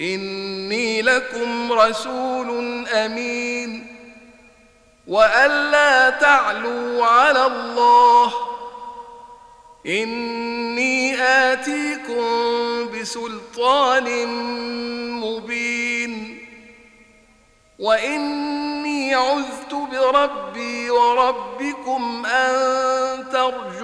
إني لكم رسول أمين. وألا تعلوا على الله. إني آتيكم بسلطان مبين. وإني عذت بربي وربكم أن ترجمون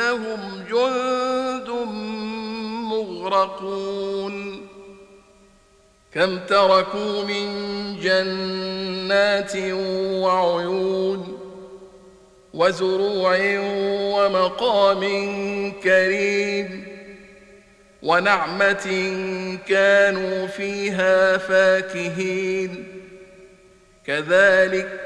إنهم جند مغرقون. كم تركوا من جنات وعيون وزروع ومقام كريم ونعمة كانوا فيها فاكهين. كذلك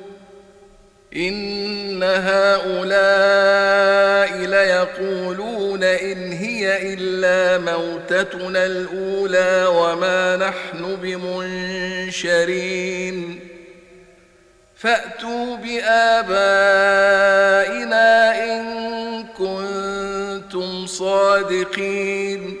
إن هؤلاء ليقولون إن هي إلا موتتنا الأولى وما نحن بمنشرين فأتوا بآبائنا إن كنتم صادقين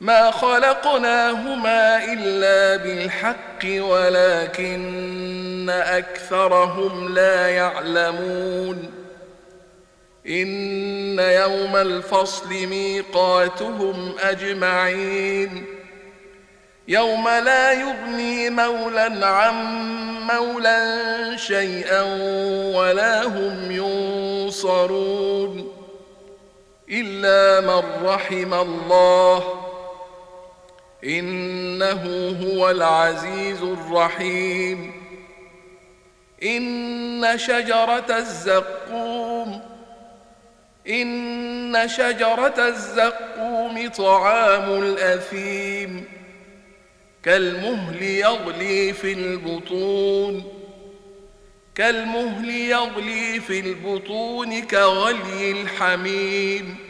ما خلقناهما إلا بالحق ولكن أكثرهم لا يعلمون. إن يوم الفصل ميقاتهم أجمعين. يوم لا يغني مولا عن مولا شيئا ولا هم ينصرون. إلا من رحم الله إنه هو العزيز الرحيم. إن شجرة الزقوم إن شجرة الزقوم طعام الأثيم. كالمهل يغلي في البطون كالمهل يغلي في البطون كغلي الحميم.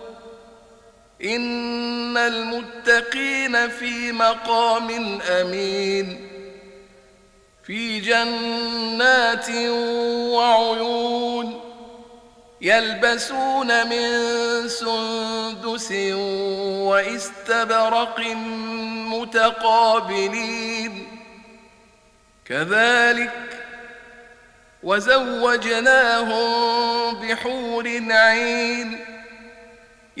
إن المتقين في مقام أمين في جنات وعيون يلبسون من سندس واستبرق متقابلين كذلك وزوجناهم بحور عين